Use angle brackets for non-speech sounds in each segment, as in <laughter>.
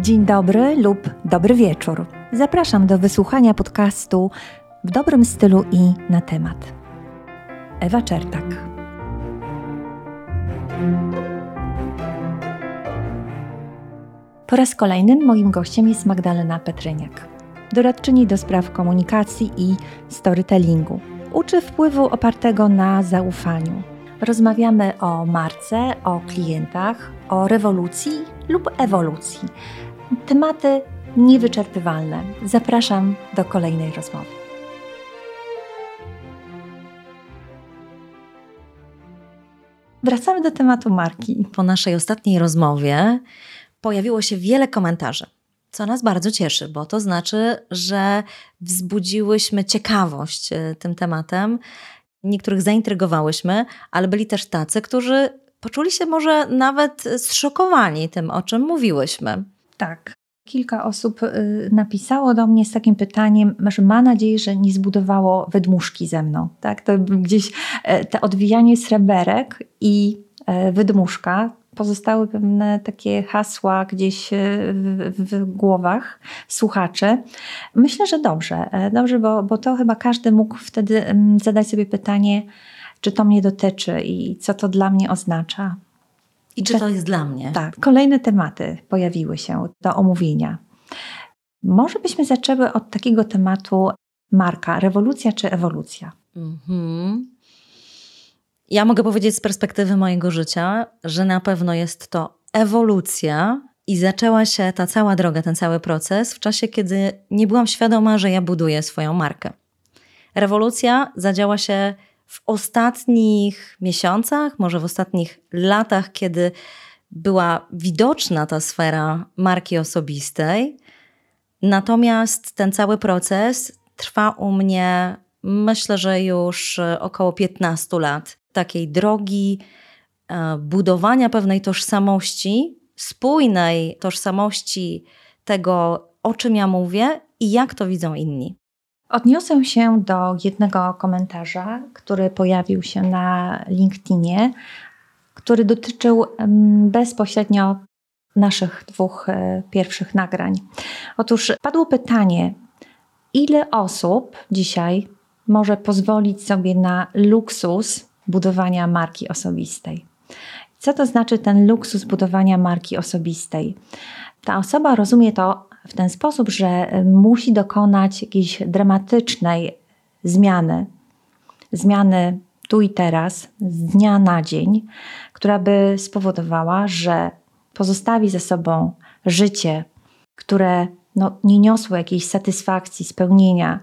Dzień dobry lub dobry wieczór. Zapraszam do wysłuchania podcastu w dobrym stylu i na temat. Ewa Czertak. Po raz kolejny moim gościem jest Magdalena Petryniak, doradczyni do spraw komunikacji i storytellingu. Uczy wpływu opartego na zaufaniu. Rozmawiamy o marce, o klientach, o rewolucji lub ewolucji. Tematy niewyczerpywalne. Zapraszam do kolejnej rozmowy. Wracamy do tematu marki. Po naszej ostatniej rozmowie pojawiło się wiele komentarzy, co nas bardzo cieszy, bo to znaczy, że wzbudziłyśmy ciekawość e, tym tematem. Niektórych zaintrygowałyśmy, ale byli też tacy, którzy poczuli się może nawet zszokowani tym, o czym mówiłyśmy. Tak. Kilka osób y, napisało do mnie z takim pytaniem, że ma nadzieję, że nie zbudowało wydmuszki ze mną. Tak? To gdzieś e, te odwijanie sreberek i e, wydmuszka pozostały pewne takie hasła gdzieś e, w, w, głowach słuchaczy. Myślę, że dobrze, dobrze bo, bo to chyba każdy mógł wtedy mm, zadać sobie pytanie, czy to mnie dotyczy i co to dla mnie oznacza. I czy to jest dla mnie? Tak. Kolejne tematy pojawiły się do omówienia. Może byśmy zaczęły od takiego tematu marka, rewolucja czy ewolucja? Mhm. Ja mogę powiedzieć z perspektywy mojego życia, że na pewno jest to ewolucja i zaczęła się ta cała droga, ten cały proces w czasie, kiedy nie byłam świadoma, że ja buduję swoją markę. Rewolucja zadziała się w ostatnich miesiącach, może w ostatnich latach, kiedy była widoczna ta sfera marki osobistej. Natomiast ten cały proces trwa u mnie, myślę, że już około 15 lat. Takiej drogi e, budowania pewnej tożsamości, spójnej tożsamości tego, o czym ja mówię i jak to widzą inni. Odniosę się do jednego komentarza, który pojawił się na LinkedInie, który dotyczył bezpośrednio naszych dwóch e, pierwszych nagrań. Otóż padło pytanie, ile osób dzisiaj może pozwolić sobie na luksus budowania marki osobistej? Co to znaczy ten luksus budowania marki osobistej? Ta osoba rozumie to w ten sposób, że musi dokonać jakiejś dramatycznej zmiany, zmiany tu i teraz, z dnia na dzień, która by spowodowała, że pozostawi ze sobą życie, które no, nie niosło jakiejś satysfakcji, spełnienia,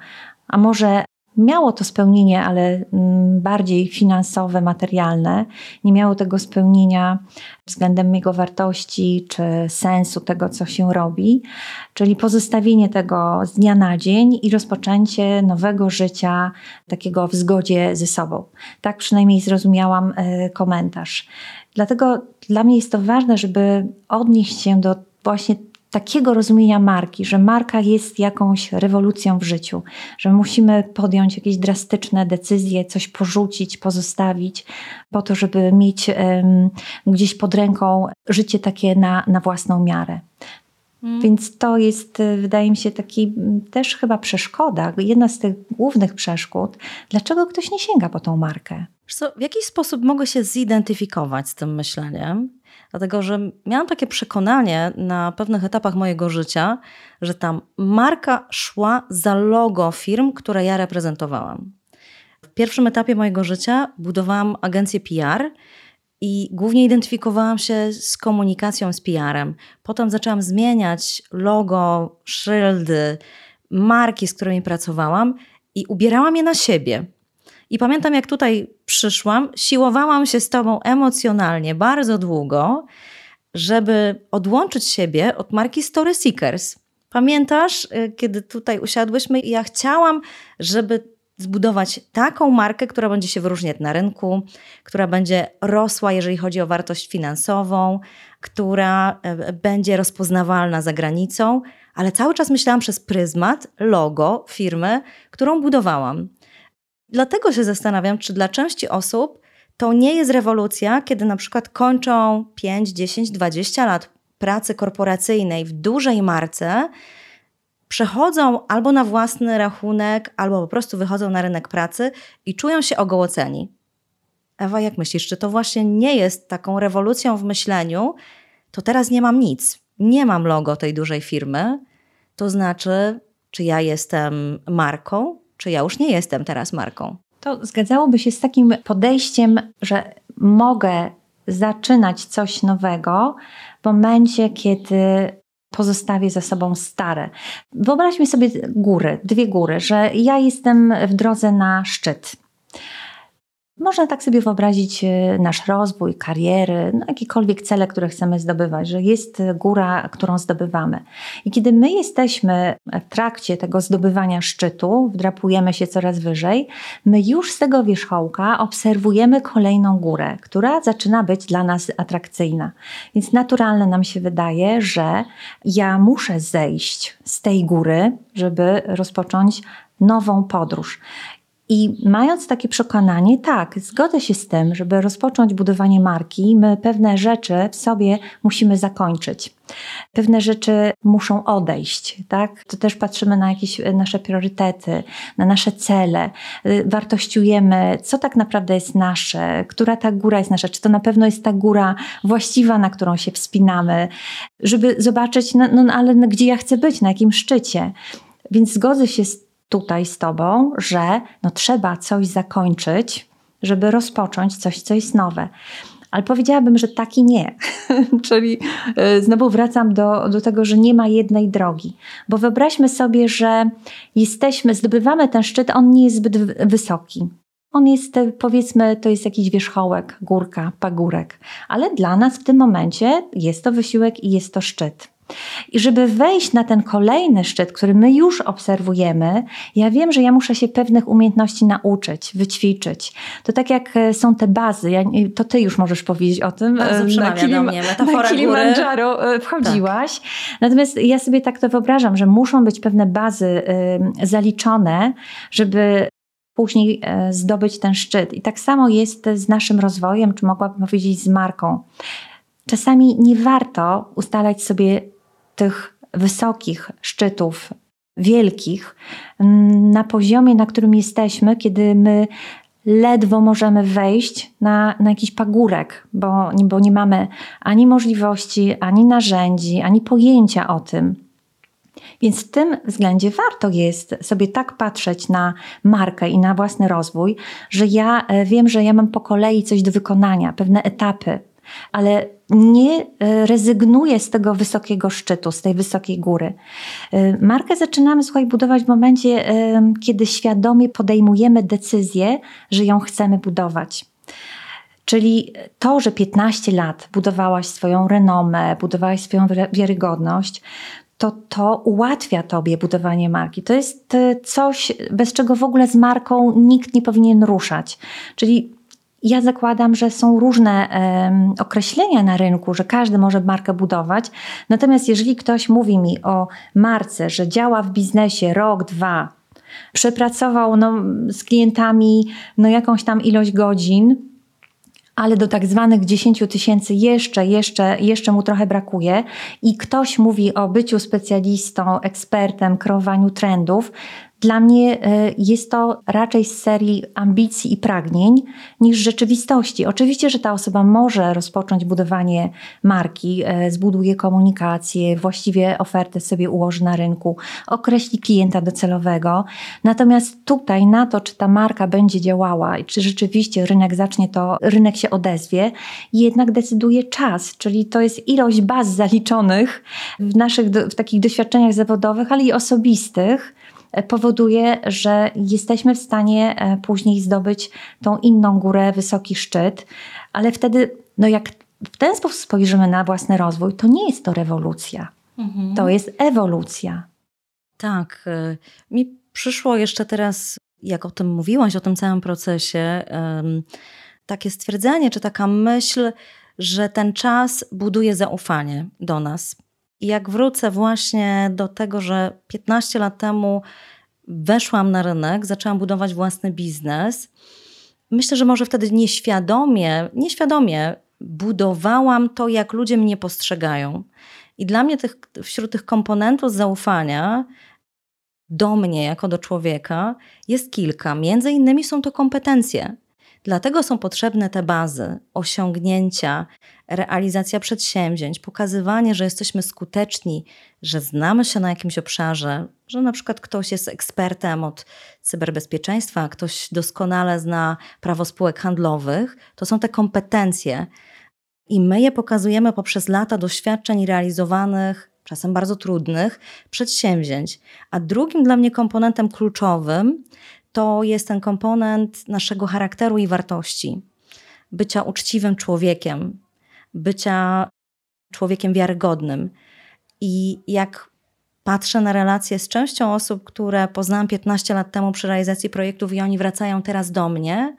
a może miało to spełnienie, ale mm, bardziej finansowe, materialne, nie miało tego spełnienia względem jego wartości czy sensu tego, co się robi, czyli pozostawienie tego z dnia na dzień i rozpoczęcie nowego życia, takiego w zgodzie ze sobą. Tak przynajmniej zrozumiałam e, komentarz. Dlatego dla mnie jest to ważne, żeby odnieść się do właśnie takiego rozumienia marki, że marka jest jakąś rewolucją w życiu, że musimy podjąć jakieś drastyczne decyzje, coś porzucić, pozostawić, po to, żeby mieć um, gdzieś pod ręką życie takie na, na własną miarę. Hmm. Więc to jest, e, wydaje mi się, taki też chyba przeszkoda, jedna z tych głównych przeszkód, dlaczego ktoś nie sięga po tą markę. Co, w jakiś sposób mogę się zidentyfikować z tym myśleniem? Dlatego, że miałam takie przekonanie na pewnych etapach mojego życia, że tam marka szła za logo firm, które ja reprezentowałam. W pierwszym etapie mojego życia budowałam agencję PR i głównie identyfikowałam się z komunikacją, z PR-em. Potem zaczęłam zmieniać logo, szyldy, marki, z którymi pracowałam i ubierałam je na siebie. I pamiętam, jak tutaj przyszłam, siłowałam się z tobą emocjonalnie bardzo długo, żeby odłączyć siebie od marki Story Seekers. Pamiętasz, y, kiedy tutaj usiadłyśmy? Ja chciałam, żeby zbudować taką markę, która będzie się wyróżniać na rynku, która będzie rosła, jeżeli chodzi o wartość finansową, która y, będzie rozpoznawalna za granicą, ale cały czas myślałam przez pryzmat logo firmy, którą budowałam. Dlatego się zastanawiam, czy dla części osób to nie jest rewolucja, kiedy na przykład kończą 5, 10, 20 lat pracy korporacyjnej w dużej marce przechodzą albo na własny rachunek, albo po prostu wychodzą na rynek pracy i czują się ogołoceni. Ewa, jak myślisz, czy to właśnie nie jest taką rewolucją w myśleniu? To teraz nie mam nic, nie mam logo tej dużej firmy. To znaczy, czy ja jestem marką, czy ja już nie jestem teraz marką? To zgadzałoby się z takim podejściem, że mogę zaczynać coś nowego w momencie, kiedy pozostawię za sobą stare. Wyobraźmy sobie góry, dwie góry, że ja jestem w drodze na szczyt. Można tak sobie wyobrazić e, nasz rozwój, kariery, no jakiekolwiek cele, które chcemy zdobywać, że jest góra, którą zdobywamy. I kiedy my jesteśmy w trakcie tego zdobywania szczytu, wdrapujemy się coraz wyżej, my już z tego wierzchołka obserwujemy kolejną górę, która zaczyna być dla nas atrakcyjna. Więc naturalne nam się wydaje, że ja muszę zejść z tej góry, żeby rozpocząć nową podróż. I mając takie przekonanie, tak, zgodzę się z tym, żeby rozpocząć budowanie marki, my pewne rzeczy w sobie musimy zakończyć. Pewne rzeczy muszą odejść, tak? To też patrzymy na jakieś nasze priorytety, na nasze cele, wartościujemy, co tak naprawdę jest nasze, która ta góra jest nasza, czy to na pewno jest ta góra właściwa, na którą się wspinamy, żeby zobaczyć, no, no ale gdzie ja chcę być, na jakim szczycie. Więc zgodzę się z tutaj z Tobą, że no, trzeba coś zakończyć, żeby rozpocząć coś, co jest nowe. Ale powiedziałabym, że taki nie. <laughs> Czyli e, znowu wracam do, do tego, że nie ma jednej drogi. Bo wyobraźmy sobie, że jesteśmy, zdobywamy ten szczyt, on nie jest zbyt wysoki. On jest, e, powiedzmy, to jest jakiś wierzchołek, górka, pagórek. Ale dla nas w tym momencie jest to wysiłek i jest to szczyt. I żeby wejść na ten kolejny szczyt, który my już obserwujemy, ja wiem, że ja muszę się pewnych umiejętności nauczyć, wyćwiczyć. To tak jak e, są te bazy, ja, to ty już możesz powiedzieć o tym. Bardzo na, Kilim, mnie, na Kilimandżaro e, wchodziłaś. Tak. Natomiast ja sobie tak to wyobrażam, że muszą być pewne bazy y, zaliczone, żeby później zdobyć ten szczyt. I tak samo jest z naszym rozwojem, czy mogłabym powiedzieć z marką. Czasami nie warto ustalać sobie tych wysokich szczytów, wielkich, na poziomie, na którym jesteśmy, kiedy my ledwo możemy wejść na, na jakiś pagórek, bo, bo nie mamy ani możliwości, ani narzędzi, ani pojęcia o tym. Więc w tym względzie warto jest sobie tak patrzeć na markę i na własny rozwój, że ja e, wiem, że ja mam po kolei coś do wykonania, pewne etapy, ale nie e, rezygnuję z tego wysokiego szczytu, z tej wysokiej góry. E, markę zaczynamy, słuchaj, budować w momencie, e, kiedy świadomie podejmujemy decyzję, że ją chcemy budować. Czyli to, że 15 lat budowałaś swoją renomę, budowałaś swoją wiarygodność, to to ułatwia tobie budowanie marki. To jest coś, bez czego w ogóle z marką nikt nie powinien ruszać. Czyli ja zakładam, że są różne określenia na rynku, że każdy może markę budować. Natomiast jeżeli ktoś mówi mi o marce, że działa w biznesie rok, dwa, przepracował no, z klientami no, jakąś tam ilość godzin, ale do tak zwanych 10 tysięcy jeszcze, jeszcze, jeszcze mu trochę brakuje i ktoś mówi o byciu specjalistą, ekspertem, kreowaniu trendów, dla mnie e, jest to raczej z serii ambicji i pragnień niż rzeczywistości. Oczywiście, że ta osoba może rozpocząć budowanie marki, e, zbuduje komunikację, właściwie ofertę sobie ułoży na rynku, określi klienta docelowego. Natomiast tutaj na to, czy ta marka będzie działała i czy rzeczywiście rynek zacznie to, rynek się odezwie, jednak decyduje czas, czyli to jest ilość baz zaliczonych w naszych w takich doświadczeniach zawodowych, ale i osobistych powoduje, że jesteśmy w stanie e, później zdobyć tą inną górę, wysoki szczyt, ale wtedy, no jak w ten sposób spojrzymy na własny rozwój, to nie jest to rewolucja, mhm. to jest ewolucja. Tak. E, mi przyszło jeszcze teraz, jak o tym mówiłaś, o tym całym procesie, takie stwierdzenie, czy taka myśl, że ten czas buduje zaufanie do nas. Jak wrócę właśnie do tego, że 15 lat temu weszłam na rynek, zaczęłam budować własny biznes, myślę, że może wtedy nieświadomie, nieświadomie budowałam to, jak ludzie mnie postrzegają. I dla mnie tych, wśród tych komponentów zaufania do mnie jako do człowieka jest kilka. Między innymi są to kompetencje. Dlatego są potrzebne te bazy, osiągnięcia, realizacja przedsięwzięć, pokazywanie, że jesteśmy skuteczni, że znamy się na jakimś obszarze, że na przykład ktoś jest ekspertem od cyberbezpieczeństwa, ktoś doskonale zna prawo spółek handlowych. To są te kompetencje. I my je pokazujemy poprzez lata doświadczeń realizowanych, czasem bardzo trudnych, przedsięwzięć. A drugim dla mnie komponentem kluczowym to jest ten komponent naszego charakteru i wartości. Bycia uczciwym człowiekiem, bycia człowiekiem wiarygodnym. I jak patrzę na relacje z częścią osób, które poznałam 15 lat temu przy realizacji projektów i oni wracają teraz do mnie,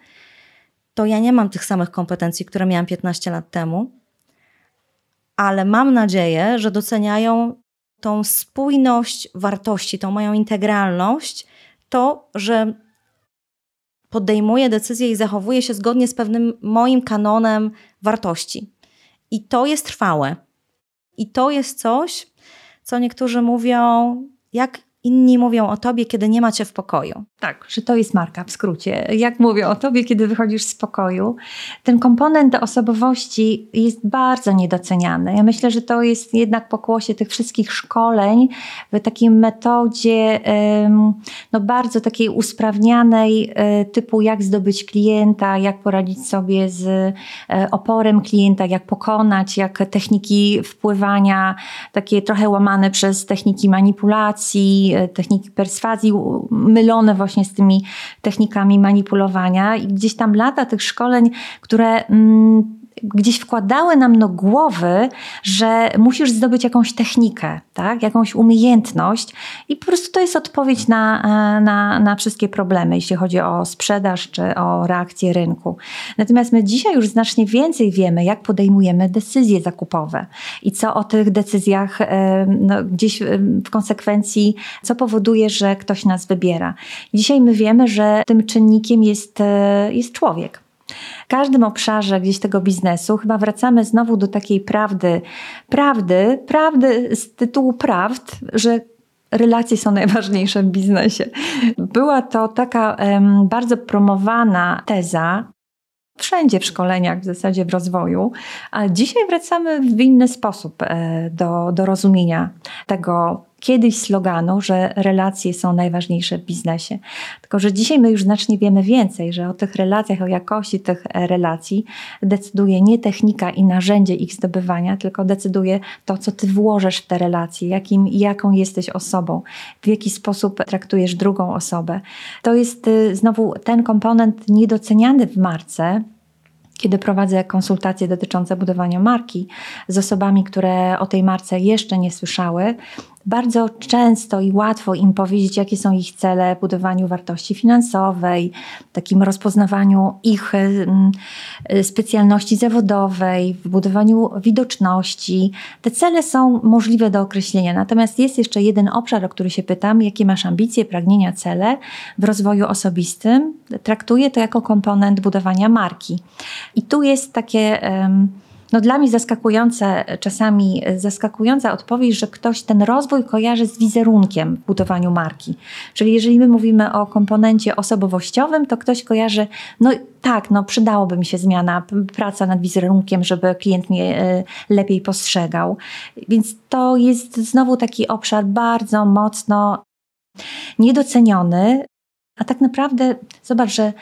to ja nie mam tych samych kompetencji, które miałam 15 lat temu, ale mam nadzieję, że doceniają tą spójność wartości, tą moją integralność, to, że podejmuję decyzje i zachowuję się zgodnie z pewnym moim kanonem wartości. I to jest trwałe. I to jest coś, co niektórzy mówią, jak inni mówią o tobie, kiedy nie macie w pokoju. Tak, że to jest marka w skrócie. Jak mówię o tobie, kiedy wychodzisz z pokoju, ten komponent osobowości jest bardzo niedoceniany. Ja myślę, że to jest jednak pokłosie tych wszystkich szkoleń w takiej metodzie no bardzo takiej usprawnianej e, typu jak zdobyć klienta, jak poradzić sobie z e, oporem klienta, jak pokonać, jak techniki wpływania, takie trochę łamane przez techniki manipulacji, e, techniki perswazji, mylone właśnie z tymi technikami manipulowania. I gdzieś tam lata tych szkoleń, które mm, gdzieś wkładały nam do głowy, że musisz zdobyć jakąś technikę, tak? jakąś umiejętność i po prostu to jest odpowiedź na, e, na, na wszystkie problemy, jeśli chodzi o sprzedaż czy o reakcję rynku. Natomiast my dzisiaj już znacznie więcej wiemy, jak podejmujemy decyzje zakupowe i co o tych decyzjach e, no, gdzieś w konsekwencji, co powoduje, że ktoś nas wybiera. Dzisiaj my wiemy, że tym czynnikiem jest, e, jest człowiek każdym obszarze gdzieś tego biznesu chyba wracamy znowu do takiej prawdy, prawdy, prawdy z tytułu prawd, że relacje są <laughs> najważniejsze w biznesie. Była to taka um, bardzo promowana teza, wszędzie w szkoleniach, w zasadzie w rozwoju, a dzisiaj wracamy w inny sposób e, do, do rozumienia tego kiedyś sloganu, że relacje są najważniejsze w biznesie. Tylko, że dzisiaj my już znacznie wiemy więcej, że o tych relacjach, o jakości tych e, relacji decyduje nie technika i narzędzie ich zdobywania, tylko decyduje to, co ty włożysz w te relacje, jakim, jaką jesteś osobą, w jaki sposób traktujesz drugą osobę. To jest y, znowu ten komponent niedoceniany w marce, kiedy prowadzę konsultacje dotyczące budowania marki z osobami, które o tej marce jeszcze nie słyszały, bardzo często i łatwo im powiedzieć, jakie są ich cele w budowaniu wartości finansowej, takim rozpoznawaniu ich mm, specjalności zawodowej, w budowaniu widoczności. Te cele są możliwe do określenia. Natomiast jest jeszcze jeden obszar, o który się pytam, jakie masz ambicje, pragnienia, cele w rozwoju osobistym. Traktuję to jako komponent budowania marki. I tu jest takie. Um, no dla mnie zaskakujące, czasami zaskakująca odpowiedź, że ktoś ten rozwój kojarzy z wizerunkiem w budowaniu marki. Czyli jeżeli my mówimy o komponencie osobowościowym, to ktoś kojarzy, no tak, no przydałoby mi się zmiana, praca nad wizerunkiem, żeby klient mnie e, lepiej postrzegał. Więc to jest znowu taki obszar bardzo mocno niedoceniony, a tak naprawdę zobacz, że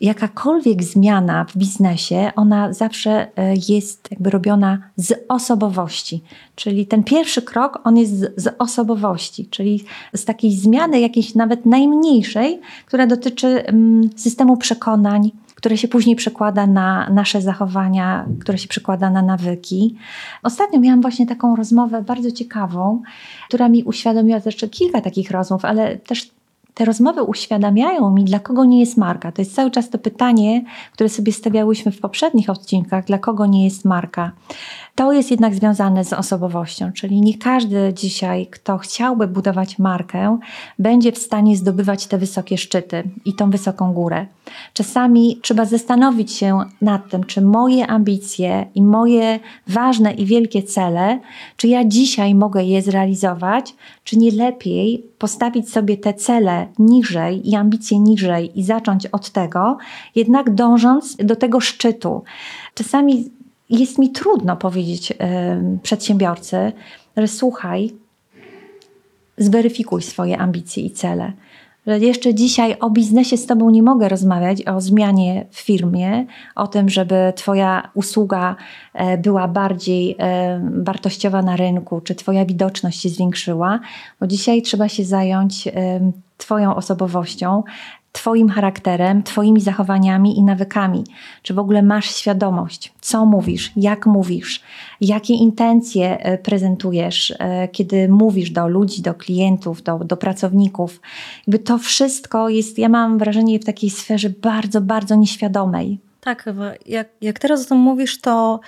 jakakolwiek zmiana w biznesie, ona zawsze e, jest jakby robiona z osobowości. Czyli ten pierwszy krok, on jest z, osobowości, czyli z takiej zmiany jakiejś nawet najmniejszej, która dotyczy mm, systemu przekonań, które się później przekłada na nasze zachowania, które się przekłada na nawyki. Ostatnio miałam właśnie taką rozmowę bardzo ciekawą, która mi uświadomiła, zresztą kilka takich rozmów, ale też te rozmowy uświadamiają mi, dla kogo nie jest marka. To jest cały czas to pytanie, które sobie stawiałyśmy w poprzednich odcinkach, dla kogo nie jest marka. to jest jednak związane z osobowością, czyli nie każdy dzisiaj, kto chciałby budować markę, będzie w stanie zdobywać te wysokie szczyty i tą wysoką górę. Czasami trzeba zastanowić się nad tym, czy moje ambicje i moje ważne i wielkie cele, czy ja dzisiaj mogę je zrealizować, czy nie lepiej postawić sobie te cele niżej i ambicje niżej i zacząć od tego, jednak dążąc do tego szczytu. Czasami jest mi trudno powiedzieć yy, przedsiębiorcy, że słuchaj, zweryfikuj swoje ambicje i cele. Że jeszcze dzisiaj o biznesie z Tobą nie mogę rozmawiać, o zmianie w firmie, o tym, żeby Twoja usługa e, była bardziej e, wartościowa na rynku, czy Twoja widoczność się zwiększyła, bo dzisiaj trzeba się zająć Twoją osobowością, Twoim charakterem, Twoimi zachowaniami i nawykami. Czy w ogóle masz świadomość, co mówisz, jak mówisz, jakie intencje e, prezentujesz, e, kiedy mówisz do ludzi, do klientów, do, do pracowników. Jakby to wszystko jest, ja mam wrażenie, w takiej sferze bardzo, bardzo nieświadomej. Tak, jak, jak teraz o tym mówisz, to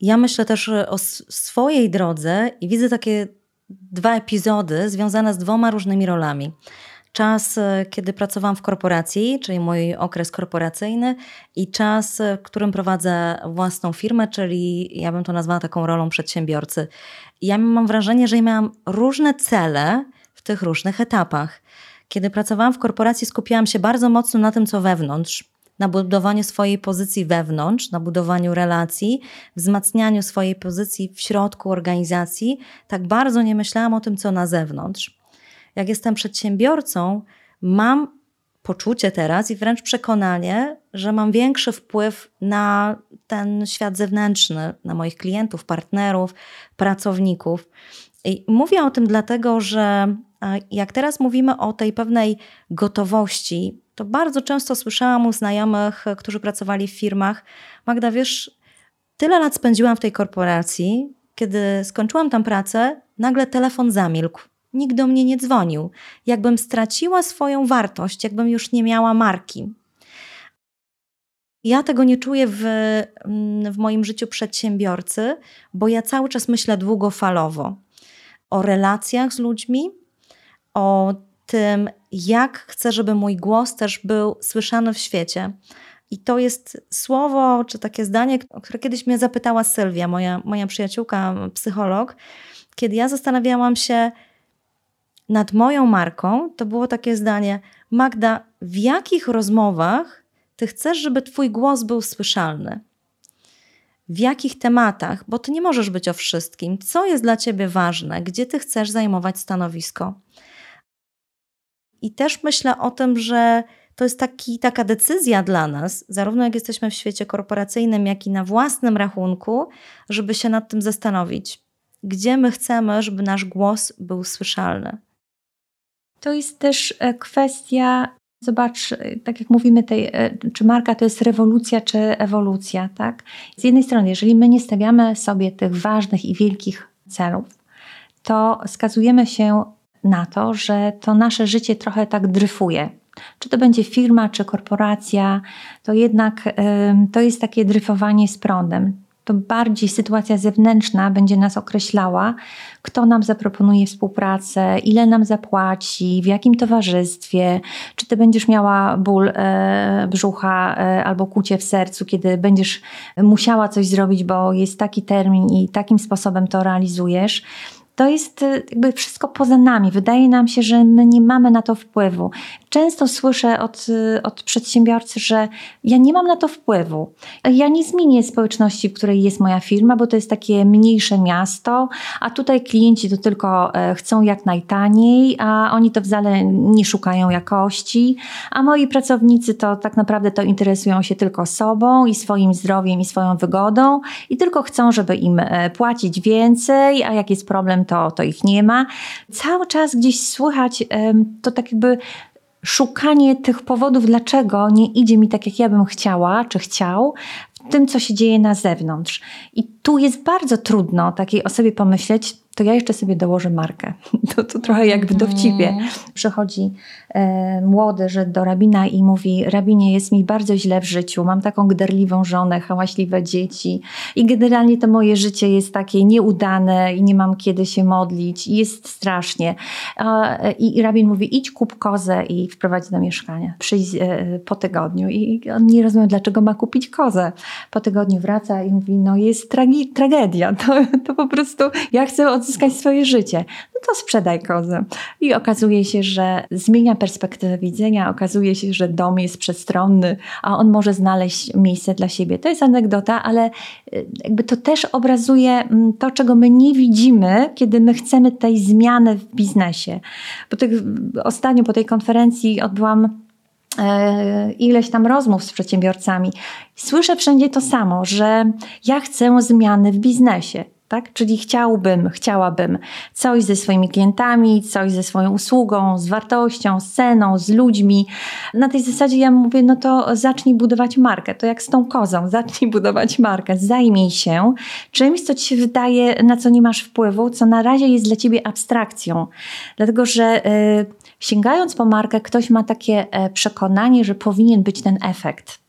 ja myślę też o swojej drodze i widzę takie dwa epizody związane z dwoma różnymi rolami czas, e, kiedy pracowałam w korporacji, czyli mój okres korporacyjny, i czas, e, w którym prowadzę własną firmę, czyli ja bym to nazwała taką rolą przedsiębiorcy. Ja mam wrażenie, że miałam różne cele w tych różnych etapach. Kiedy pracowałam w korporacji, skupiałam się bardzo mocno na tym, co wewnątrz, na budowaniu swojej pozycji wewnątrz, na budowaniu relacji, wzmacnianiu swojej pozycji w środku organizacji. Tak bardzo nie myślałam o tym, co na zewnątrz jak jestem przedsiębiorcą, mam poczucie teraz i wręcz przekonanie, że mam większy wpływ na ten świat zewnętrzny, na moich klientów, partnerów, pracowników. I mówię o tym dlatego, że jak teraz mówimy o tej pewnej gotowości, to bardzo często słyszałam u znajomych, którzy pracowali w firmach: Magda, wiesz, tyle lat spędziłam w tej korporacji, kiedy skończyłam tam pracę, nagle telefon zamilkł nikt do mnie nie dzwonił. Jakbym straciła swoją wartość, jakbym już nie miała marki. Ja tego nie czuję w, w moim życiu przedsiębiorcy, bo ja cały czas myślę długofalowo o relacjach z ludźmi, o tym, jak chcę, żeby mój głos też był słyszany w świecie. I to jest słowo, czy takie zdanie, które kiedyś mnie zapytała Sylwia, moja, moja przyjaciółka, psycholog, kiedy ja zastanawiałam się, nad moją marką, to było takie zdanie: Magda, w jakich rozmowach ty chcesz, żeby twój głos był słyszalny? W jakich tematach? Bo ty nie możesz być o wszystkim. Co jest dla ciebie ważne? Gdzie ty chcesz zajmować stanowisko? I też myślę o tym, że to jest taki, taka decyzja dla nas, zarówno jak jesteśmy w świecie korporacyjnym, jak i na własnym rachunku, żeby się nad tym zastanowić, gdzie my chcemy, żeby nasz głos był słyszalny. To jest też e, kwestia, zobacz, e, tak jak mówimy, tej, e, czy marka to jest rewolucja, czy ewolucja, tak? Z jednej strony, jeżeli my nie stawiamy sobie tych ważnych i wielkich celów, to skazujemy się na to, że to nasze życie trochę tak dryfuje. Czy to będzie firma, czy korporacja, to jednak to jest takie dryfowanie z prądem bardziej sytuacja zewnętrzna będzie nas określała, kto nam zaproponuje współpracę, ile nam zapłaci, w jakim towarzystwie, czy ty będziesz miała ból e, brzucha e, albo kucie w sercu, kiedy będziesz musiała coś zrobić, bo jest taki termin i takim sposobem to realizujesz to jest e, jakby wszystko poza nami. Wydaje nam się, że my nie mamy na to wpływu. Często słyszę od, e, od przedsiębiorcy, że ja nie mam na to wpływu. Ja nie zmienię społeczności, w której jest moja firma, bo to jest takie mniejsze miasto, a tutaj klienci to tylko e, chcą jak najtaniej, a oni to wcale nie szukają jakości, a moi pracownicy to tak naprawdę to interesują się tylko sobą i swoim zdrowiem i swoją wygodą i tylko chcą, żeby im płacić więcej, a jak jest problem, to, to ich nie ma. Cały czas gdzieś słychać to tak jakby szukanie tych powodów, dlaczego nie idzie mi tak, jak ja bym chciała, czy chciał, w tym, co się dzieje na zewnątrz. I tu jest bardzo trudno takiej osobie pomyśleć, to ja jeszcze sobie dołożę markę. <laughs> To, to trochę jak w dowcipie. Mhm. Przychodzi e, młody Żyd do rabina i mówi, rabinie, jest mi bardzo źle w życiu, mam taką gderliwą żonę, hałaśliwe dzieci i generalnie to moje życie jest takie nieudane i nie mam kiedy się modlić i jest strasznie. A, i, I rabin mówi, idź kup kozę i wprowadź do mieszkania. Przyjdź e, po tygodniu. I on nie rozumie, dlaczego ma kupić kozę. Po tygodniu wraca i mówi, no jest tragi- tragedia, <laughs> to, to po prostu ja chcę odzyskać swoje życie. No to sprzedaj kozę. I okazuje się, że zmienia perspektywę widzenia, okazuje się, że dom jest przestronny, a on może znaleźć miejsce dla siebie. To jest anegdota, ale y, jakby to też obrazuje mm, to, czego my nie widzimy, kiedy my chcemy tej zmiany w biznesie. Bo tych, ostatnio po tej konferencji odbyłam e, ileś tam rozmów z przedsiębiorcami. Słyszę wszędzie to samo, że ja chcę zmiany w biznesie. Tak? Czyli chciałbym, chciałabym coś ze swoimi klientami, coś ze swoją usługą, z wartością, z ceną, z ludźmi. Na tej zasadzie ja mówię, no to zacznij budować markę. To jak z tą kozą, <laughs> zacznij budować markę. Zajmij się czymś, co ci się wydaje, na co nie masz wpływu, co na razie jest dla ciebie abstrakcją. Dlatego, że yy, sięgając po markę, ktoś ma takie e, przekonanie, że powinien być ten efekt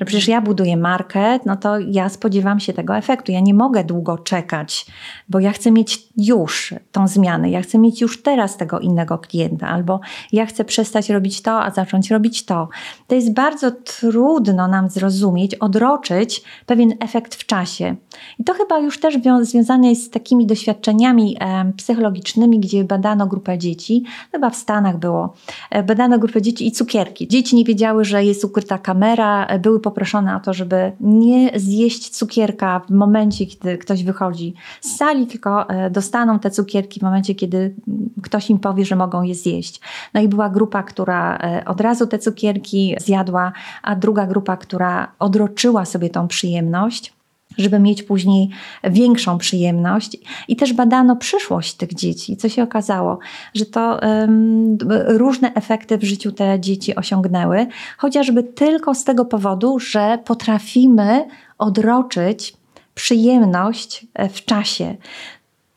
że przecież ja buduję markę, no to ja spodziewam się tego efektu. Ja nie mogę długo czekać, bo ja chcę mieć już tą zmianę, ja chcę mieć już teraz tego innego klienta, albo ja chcę przestać robić to, a zacząć robić to. To jest bardzo trudno nam zrozumieć, odroczyć pewien efekt w czasie. I to chyba już też związane jest z takimi doświadczeniami e, psychologicznymi, gdzie badano grupę dzieci, chyba w Stanach było, e, badano grupę dzieci i cukierki. Dzieci nie wiedziały, że jest ukryta kamera, e, były poproszone o to, żeby nie zjeść cukierka w momencie, kiedy ktoś wychodzi z sali, tylko e, dostaną te cukierki w momencie, kiedy ktoś im powie, że mogą je zjeść. No i była grupa, która e, od razu te cukierki zjadła, a druga grupa, która odroczyła sobie tą przyjemność żeby mieć później większą przyjemność. I też badano przyszłość tych dzieci, co się okazało, że to um, różne efekty w życiu te dzieci osiągnęły, chociażby tylko z tego powodu, że potrafimy odroczyć przyjemność e, w czasie.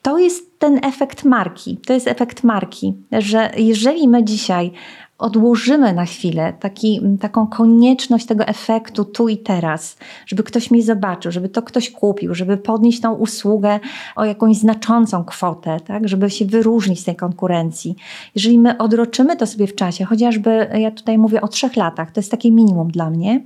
To jest ten efekt marki. To jest efekt marki, że jeżeli my dzisiaj odłożymy na chwilę taki, taką konieczność tego efektu tu i teraz, żeby ktoś mnie zobaczył, żeby to ktoś kupił, żeby podnieść tą usługę o jakąś znaczącą kwotę, tak, żeby się wyróżnić z tej konkurencji. Jeżeli my odroczymy to sobie w czasie, chociażby ja tutaj mówię o trzech latach, to jest takie minimum dla mnie,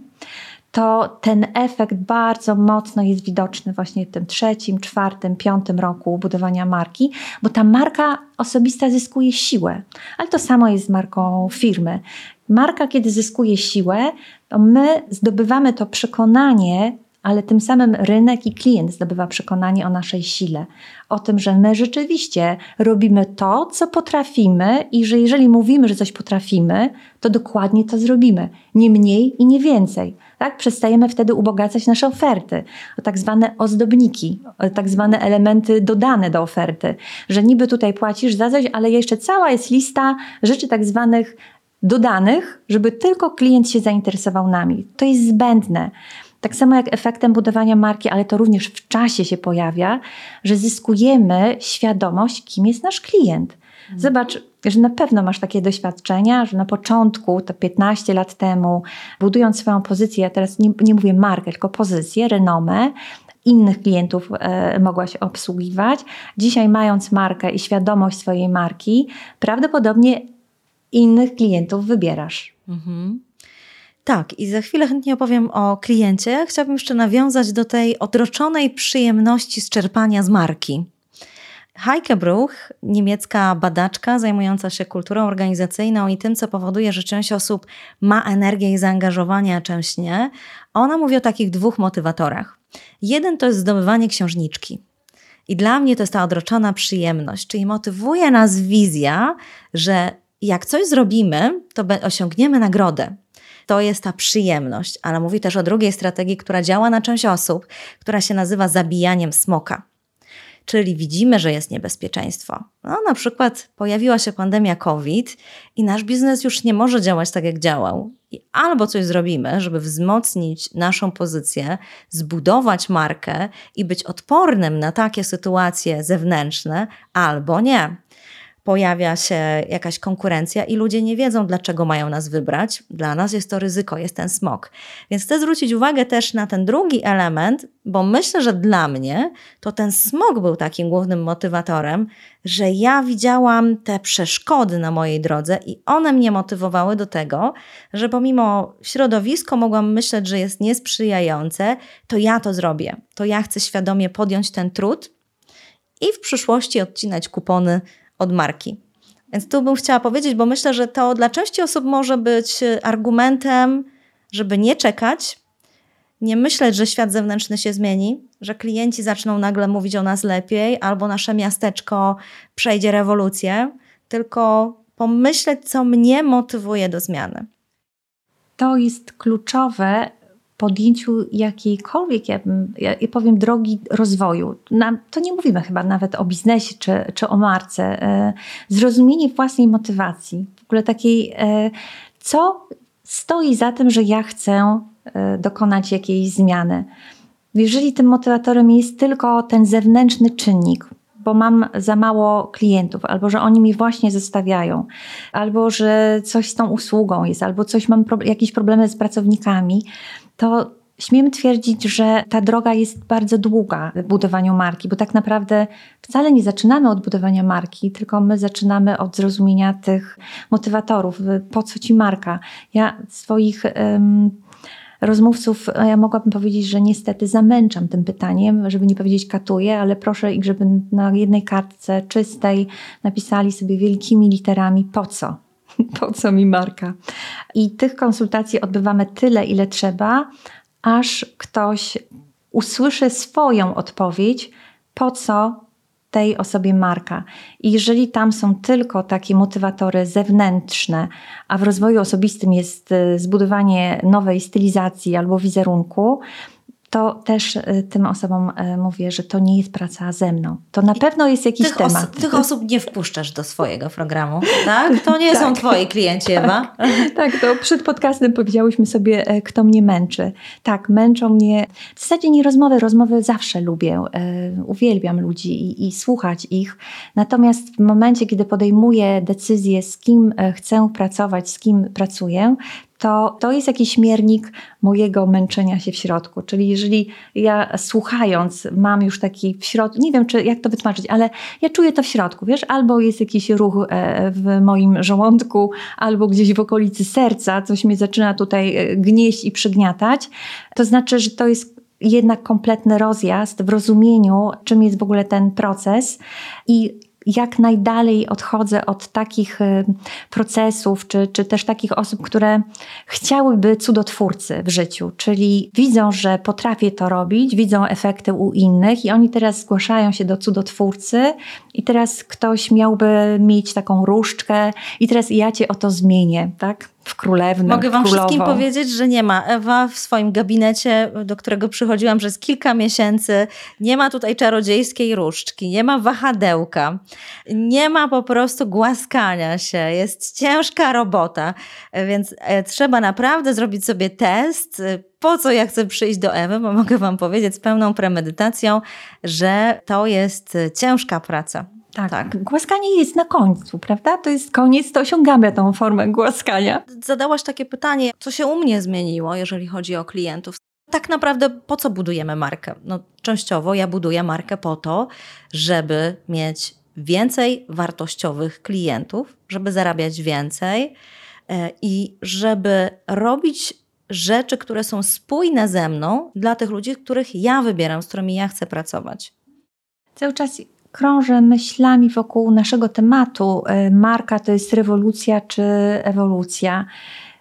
to ten efekt bardzo mocno jest widoczny właśnie w tym trzecim, czwartym, piątym roku budowania marki, bo ta marka osobista zyskuje siłę, ale to samo jest z marką firmy. Marka, kiedy zyskuje siłę, to my zdobywamy to przekonanie, ale tym samym rynek i klient zdobywa przekonanie o naszej sile, o tym, że my rzeczywiście robimy to, co potrafimy i że jeżeli mówimy, że coś potrafimy, to dokładnie to zrobimy, nie mniej i nie więcej. Tak? Przestajemy wtedy ubogacać nasze oferty, o tak zwane ozdobniki, o tak zwane elementy dodane do oferty, że niby tutaj płacisz za coś, ale jeszcze cała jest lista rzeczy tak zwanych dodanych, żeby tylko klient się zainteresował nami. To jest zbędne. Tak samo jak efektem budowania marki, ale to również w czasie się pojawia, że zyskujemy świadomość, kim jest nasz klient. Mhm. Zobacz, że na pewno masz takie doświadczenia, że na początku, to 15 lat temu, budując swoją pozycję, ja teraz nie, nie mówię markę, tylko pozycję, renomę, innych klientów e, mogłaś obsługiwać. Dzisiaj, mając markę i świadomość swojej marki, prawdopodobnie innych klientów wybierasz. Mhm. Tak, i za chwilę chętnie opowiem o kliencie. Chciałabym jeszcze nawiązać do tej odroczonej przyjemności z czerpania z marki. Heike Bruch, niemiecka badaczka zajmująca się kulturą organizacyjną i tym, co powoduje, że część osób ma energię i zaangażowanie, a część nie, ona mówi o takich dwóch motywatorach. Jeden to jest zdobywanie księżniczki. I dla mnie to jest ta odroczona przyjemność, czyli motywuje nas wizja, że jak coś zrobimy, to osiągniemy nagrodę to jest ta przyjemność, ale mówi też o drugiej strategii, która działa na część osób, która się nazywa zabijaniem smoka. czyli widzimy, że jest niebezpieczeństwo. No, na przykład pojawiła się pandemia COVID i nasz biznes już nie może działać tak, jak działał. I albo coś zrobimy, żeby wzmocnić naszą pozycję, zbudować markę i być odpornym na takie sytuacje zewnętrzne, albo nie pojawia się jakaś konkurencja i ludzie nie wiedzą, dlaczego mają nas wybrać. Dla nas jest to ryzyko, jest ten smog. Więc chcę zwrócić uwagę też na ten drugi element, bo myślę, że dla mnie to ten smog był takim głównym motywatorem, że ja widziałam te przeszkody na mojej drodze i one mnie motywowały do tego, że pomimo środowisko mogłam myśleć, że jest niesprzyjające, to ja to zrobię. To ja chcę świadomie podjąć ten trud i w przyszłości odcinać kupony od marki. Więc tu bym chciała powiedzieć, bo myślę, że to dla części osób może być argumentem, żeby nie czekać, nie myśleć, że świat zewnętrzny się zmieni, że klienci zaczną nagle mówić o nas lepiej, albo nasze miasteczko przejdzie rewolucję, tylko pomyśleć, co mnie motywuje do zmiany. To jest kluczowe podjęciu jakiejkolwiek, ja, ja powiem, drogi rozwoju. Na, to nie mówimy chyba nawet o biznesie czy, czy o marce. E, zrozumienie własnej motywacji, w ogóle takiej, e, co stoi za tym, że ja chcę e, dokonać jakiejś zmiany. Jeżeli tym motywatorem jest tylko ten zewnętrzny czynnik, bo mam za mało klientów, albo że oni mi właśnie zostawiają, albo że coś z tą usługą jest, albo coś mam pro, jakieś problemy z pracownikami, to śmiem twierdzić, że ta droga jest bardzo długa w budowaniu marki, bo tak naprawdę wcale nie zaczynamy od budowania marki, tylko my zaczynamy od zrozumienia tych motywatorów. Po co ci marka? Ja swoich. Rozmówców, ja mogłabym powiedzieć, że niestety zamęczam tym pytaniem, żeby nie powiedzieć katuję, ale proszę ich, żeby na jednej kartce czystej napisali sobie wielkimi literami po co. <laughs> Po co mi marka? I tych konsultacji odbywamy tyle, ile trzeba, aż ktoś usłyszy swoją odpowiedź, po co tej osobie marka. I jeżeli tam są tylko takie motywatory zewnętrzne, a w rozwoju osobistym jest y, zbudowanie nowej stylizacji albo wizerunku, to też y, tym osobom y, mówię, że to nie jest praca ze mną. To na pewno jest jakiś tych temat. tych osób nie wpuszczasz do swojego programu, tak? <laughs> To nie tak. są twoi klienci, Ewa? Tak, tak, to przed podcastem powiedziałyśmy sobie, e, kto mnie męczy. Tak, męczą mnie. W zasadzie nie rozmowy, rozmowy zawsze lubię. E, uwielbiam ludzi i, i słuchać ich. Natomiast w momencie, kiedy podejmuję decyzję, z kim e, chcę pracować, z kim pracuję, to, to jest jakiś miernik mojego męczenia się w środku. Czyli jeżeli ja słuchając mam już taki w środku, nie wiem czy jak to wytłumaczyć, ale ja czuję to w środku, wiesz, albo jest jakiś ruch e, w moim żołądku, albo gdzieś w okolicy serca, coś mnie zaczyna tutaj e, gnieść i przygniatać, to znaczy, że to jest jednak kompletny rozjazd w rozumieniu, czym jest w ogóle ten proces. I jak najdalej odchodzę od takich y, procesów, czy, czy też takich osób, które chciałyby cudotwórcy w życiu, czyli widzą, że potrafię to robić, widzą efekty u innych i oni teraz zgłaszają się do cudotwórcy i teraz ktoś miałby mieć taką różdżkę i teraz ja cię o to zmienię, tak? W królewnę. Mogę Wam królową. wszystkim powiedzieć, że nie ma. Ewa w swoim gabinecie, do którego przychodziłam przez kilka miesięcy, nie ma tutaj czarodziejskiej różdżki, nie ma wahadełka, nie ma po prostu głaskania się. Jest ciężka robota, więc e, trzeba naprawdę zrobić sobie test. Po co ja chcę przyjść do Ewy, bo mogę Wam powiedzieć z pełną premedytacją, że to jest ciężka praca. Tak, tak. Głaskanie jest na końcu, prawda? To jest koniec, to osiągamy tą formę głaskania. Zadałaś takie pytanie, co się u mnie zmieniło, jeżeli chodzi o klientów. Tak naprawdę po co budujemy markę? No, częściowo ja buduję markę po to, żeby mieć więcej wartościowych klientów, żeby zarabiać więcej e, i żeby robić rzeczy, które są spójne ze mną dla tych ludzi, których ja wybieram, z którymi ja chcę pracować. Cały czas krążę myślami wokół naszego tematu. E, marka to jest rewolucja czy ewolucja.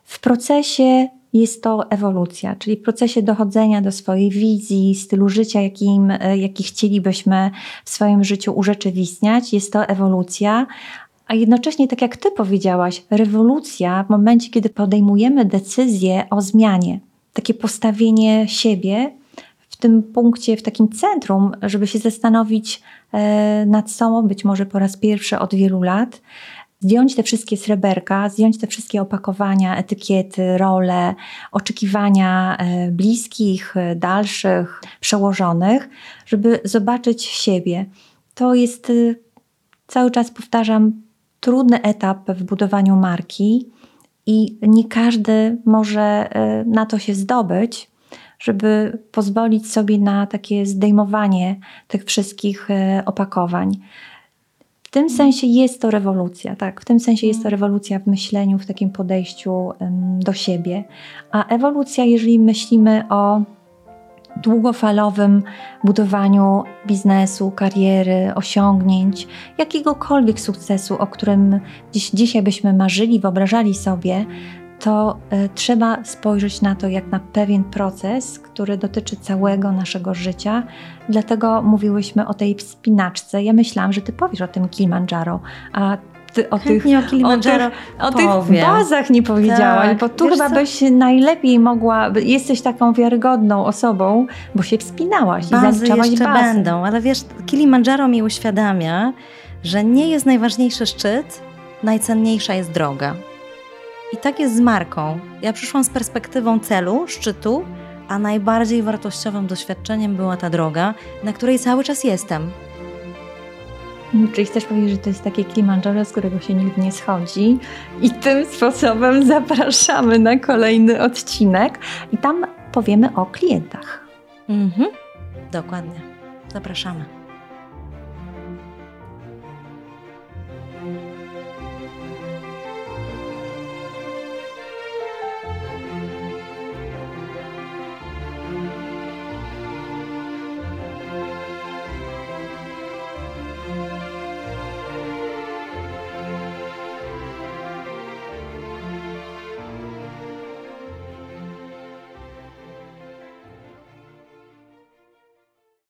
W procesie jest to ewolucja, czyli w procesie dochodzenia do swojej wizji, stylu życia, jakim, e, jaki chcielibyśmy w swoim życiu urzeczywistniać. Jest to ewolucja, a jednocześnie, tak jak Ty powiedziałaś, rewolucja w momencie, kiedy podejmujemy decyzję o zmianie, takie postawienie siebie w tym punkcie, w takim centrum, żeby się zastanowić e, nad sobą, być może po raz pierwszy od wielu lat, zdjąć te wszystkie sreberka, zdjąć te wszystkie opakowania, etykiety, role, oczekiwania e, bliskich, e, dalszych, przełożonych, żeby zobaczyć siebie. To jest, cały czas powtarzam, trudny etap w budowaniu marki i nie każdy może na to się zdobyć żeby pozwolić sobie na takie zdejmowanie tych wszystkich e, opakowań. W tym sensie jest to rewolucja, tak? W tym sensie jest to rewolucja w myśleniu, w takim podejściu do siebie. A ewolucja, jeżeli myślimy o długofalowym budowaniu biznesu, kariery, osiągnięć, jakiegokolwiek sukcesu, o którym dziś, dzisiaj byśmy marzyli, wyobrażali sobie, to y, trzeba spojrzeć na to jak na pewien proces, który dotyczy całego naszego życia. Dlatego mówiłyśmy o tej wspinaczce. Ja myślałam, że ty powiesz o tym Kilimandżaro, a ty o tych, o, Kilimandżaro o tych, o tych bazach nie powiedziałaś, tak. bo tu Wiesz chyba co? byś najlepiej mogła, jesteś taką wiarygodną osobą, bo się wspinałaś bazy i jeszcze bazy. będą, ale wiesz, Kilimandżaro mi uświadamia, że nie jest najważniejszy szczyt, najcenniejsza jest droga. I tak jest z marką. Ja przyszłam z perspektywą celu, szczytu, a najbardziej wartościowym doświadczeniem była ta droga, na której cały czas jestem. Czyli chcesz powiedzieć, że to jest takie Kilimandżaro, z którego się nigdy nie schodzi i tym sposobem <laughs> zapraszamy na kolejny odcinek i tam powiemy o klientach. Mhm, dokładnie. Zapraszamy.